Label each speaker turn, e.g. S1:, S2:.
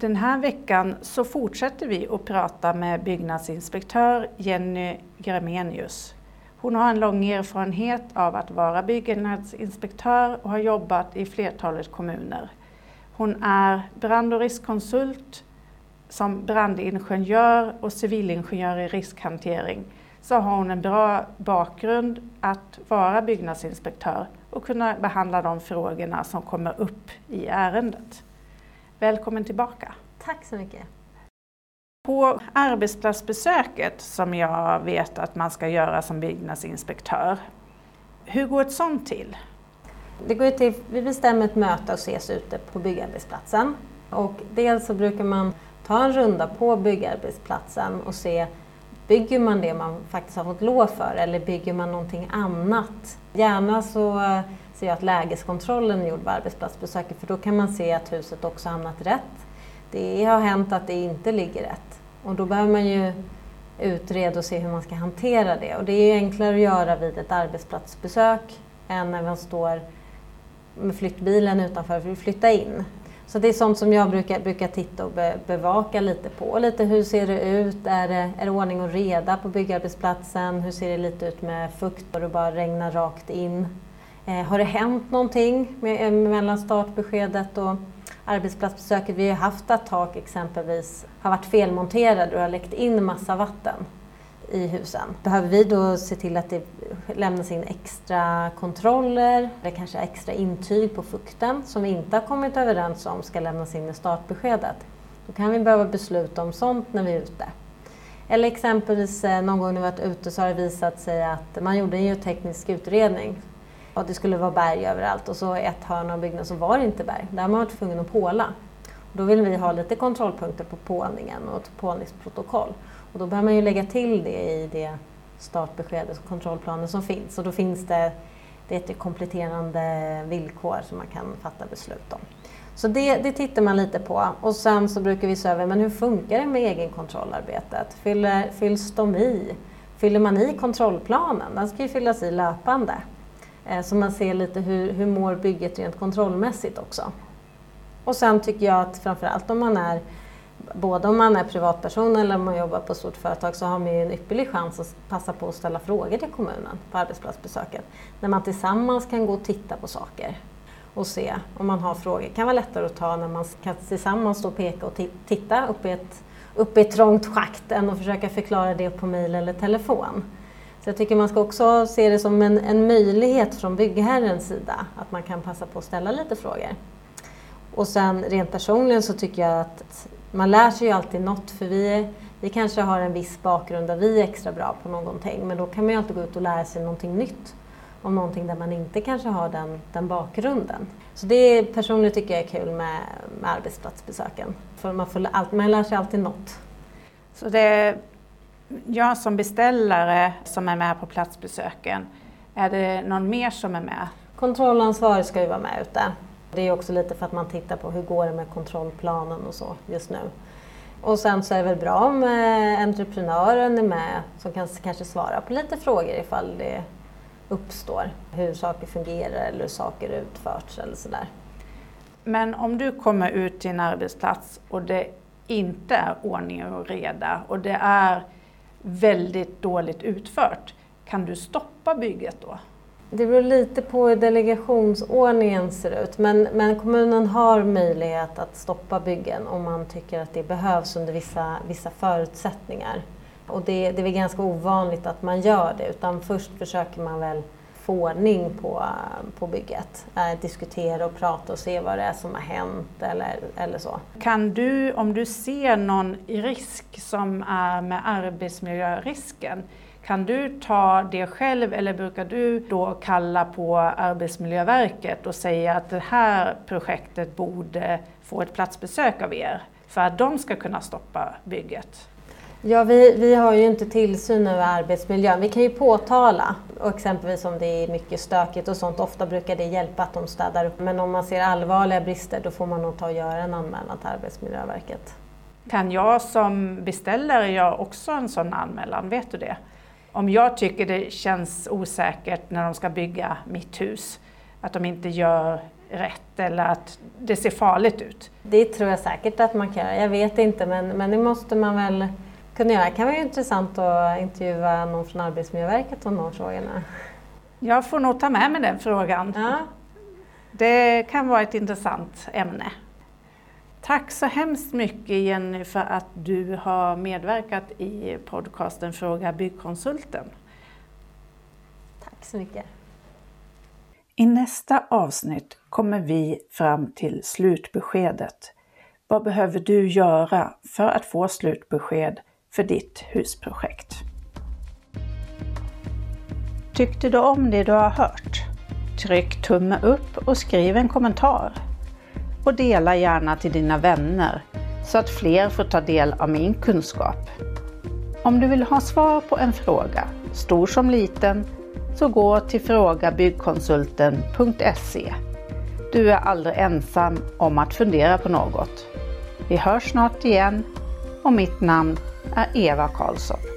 S1: Den här veckan så fortsätter vi att prata med byggnadsinspektör Jenny Gramenius. Hon har en lång erfarenhet av att vara byggnadsinspektör och har jobbat i flertalet kommuner. Hon är brand och riskkonsult som brandingenjör och civilingenjör i riskhantering så har hon en bra bakgrund att vara byggnadsinspektör och kunna behandla de frågorna som kommer upp i ärendet. Välkommen tillbaka.
S2: Tack så mycket.
S1: På arbetsplatsbesöket som jag vet att man ska göra som byggnadsinspektör, hur går ett sånt till?
S2: Det går till, vi bestämmer ett möte och ses ute på byggarbetsplatsen. Och dels så brukar man ta en runda på byggarbetsplatsen och se Bygger man det man faktiskt har fått lov för eller bygger man någonting annat? Gärna så eh, ser jag att lägeskontrollen är gjord vid arbetsplatsbesöket för då kan man se att huset också hamnat rätt. Det har hänt att det inte ligger rätt och då behöver man ju utreda och se hur man ska hantera det. Och det är enklare att göra vid ett arbetsplatsbesök än när man står med flyttbilen utanför för att flytta in. Så det är sånt som jag brukar, brukar titta och be, bevaka lite på. Lite hur ser det ut? Är det, är det ordning och reda på byggarbetsplatsen? Hur ser det lite ut med fukt och det bara regnar rakt in? Eh, har det hänt någonting med, eh, mellan startbeskedet och arbetsplatsbesöket? Vi har haft att tak exempelvis har varit felmonterade och har läckt in massa vatten i husen. Behöver vi då se till att det lämnas in extra kontroller, eller kanske extra intyg på fukten som vi inte har kommit överens om ska lämnas in i startbeskedet. Då kan vi behöva besluta om sånt när vi är ute. Eller exempelvis eh, någon gång när vi varit ute så har det visat sig att man gjorde en geoteknisk utredning och det skulle vara berg överallt och så ett hörn av byggnaden så var det inte berg. Där har man varit tvungen att påla. Då vill vi ha lite kontrollpunkter på pålningen och ett pålningsprotokoll. Och då behöver man ju lägga till det i det startbeskedet och kontrollplanen som finns. Och då finns det, det är ett kompletterande villkor som man kan fatta beslut om. Så det, det tittar man lite på. Och sen så brukar vi se över, men hur funkar det med egenkontrollarbetet? Fyller, fylls de i? Fyller man i kontrollplanen? Den ska ju fyllas i löpande. Eh, så man ser lite hur, hur mår bygget rent kontrollmässigt också. Och sen tycker jag att framförallt om man är både om man är privatperson eller om man jobbar på ett stort företag så har man ju en ypperlig chans att passa på att ställa frågor till kommunen på arbetsplatsbesöket. När man tillsammans kan gå och titta på saker och se om man har frågor. Det kan vara lättare att ta när man kan tillsammans stå och peka och titta upp i ett, upp i ett trångt schakt än att försöka förklara det på mejl eller telefon. Så jag tycker man ska också se det som en, en möjlighet från byggherrens sida att man kan passa på att ställa lite frågor. Och sen rent personligen så tycker jag att man lär sig ju alltid något för vi, vi kanske har en viss bakgrund där vi är extra bra på någonting men då kan man ju alltid gå ut och lära sig någonting nytt om någonting där man inte kanske har den, den bakgrunden. Så det personligen tycker jag är kul med, med arbetsplatsbesöken. För man, får, man lär sig alltid något.
S1: Så det är jag som beställare som är med på platsbesöken, är det någon mer som är med?
S2: Kontrollansvarig ska ju vara med ute. Det är också lite för att man tittar på hur går det med kontrollplanen och så just nu. Och sen så är det väl bra om eh, entreprenören är med som kan kanske svara på lite frågor ifall det uppstår. Hur saker fungerar eller hur saker utförts eller sådär.
S1: Men om du kommer ut till en arbetsplats och det inte är ordning och reda och det är väldigt dåligt utfört, kan du stoppa bygget då?
S2: Det beror lite på hur delegationsordningen ser ut men, men kommunen har möjlighet att stoppa byggen om man tycker att det behövs under vissa, vissa förutsättningar. Och det, det är väl ganska ovanligt att man gör det utan först försöker man väl få ordning på, på bygget. Eh, diskutera och prata och se vad det är som har hänt eller, eller så.
S1: Kan du, om du ser någon risk som är med arbetsmiljörisken, kan du ta det själv eller brukar du då kalla på Arbetsmiljöverket och säga att det här projektet borde få ett platsbesök av er för att de ska kunna stoppa bygget?
S2: Ja, vi, vi har ju inte tillsyn över arbetsmiljön. Vi kan ju påtala, och exempelvis om det är mycket stökigt och sånt, ofta brukar det hjälpa att de städar upp. Men om man ser allvarliga brister då får man nog ta och göra en anmälan till Arbetsmiljöverket.
S1: Kan jag som beställare göra också en sån anmälan, vet du det? Om jag tycker det känns osäkert när de ska bygga mitt hus, att de inte gör rätt eller att det ser farligt ut?
S2: Det tror jag säkert att man kan göra. Jag vet inte men, men det måste man väl kunna göra. Det kan vara intressant att intervjua någon från Arbetsmiljöverket om de frågorna.
S1: Jag får nog ta med mig den frågan.
S2: Ja.
S1: Det kan vara ett intressant ämne. Tack så hemskt mycket Jenny för att du har medverkat i podcasten Fråga Byggkonsulten.
S2: Tack så mycket.
S1: I nästa avsnitt kommer vi fram till slutbeskedet. Vad behöver du göra för att få slutbesked för ditt husprojekt? Tyckte du om det du har hört? Tryck tumme upp och skriv en kommentar. Och dela gärna till dina vänner så att fler får ta del av min kunskap. Om du vill ha svar på en fråga, stor som liten, så gå till frågabyggkonsulten.se. Du är aldrig ensam om att fundera på något. Vi hörs snart igen och mitt namn är Eva Karlsson.